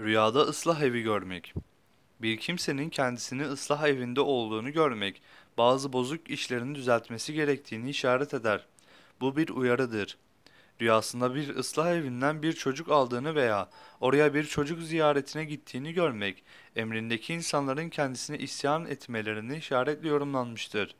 Rüyada ıslah evi görmek. Bir kimsenin kendisini ıslah evinde olduğunu görmek, bazı bozuk işlerini düzeltmesi gerektiğini işaret eder. Bu bir uyarıdır. Rüyasında bir ıslah evinden bir çocuk aldığını veya oraya bir çocuk ziyaretine gittiğini görmek, emrindeki insanların kendisine isyan etmelerini işaretle yorumlanmıştır.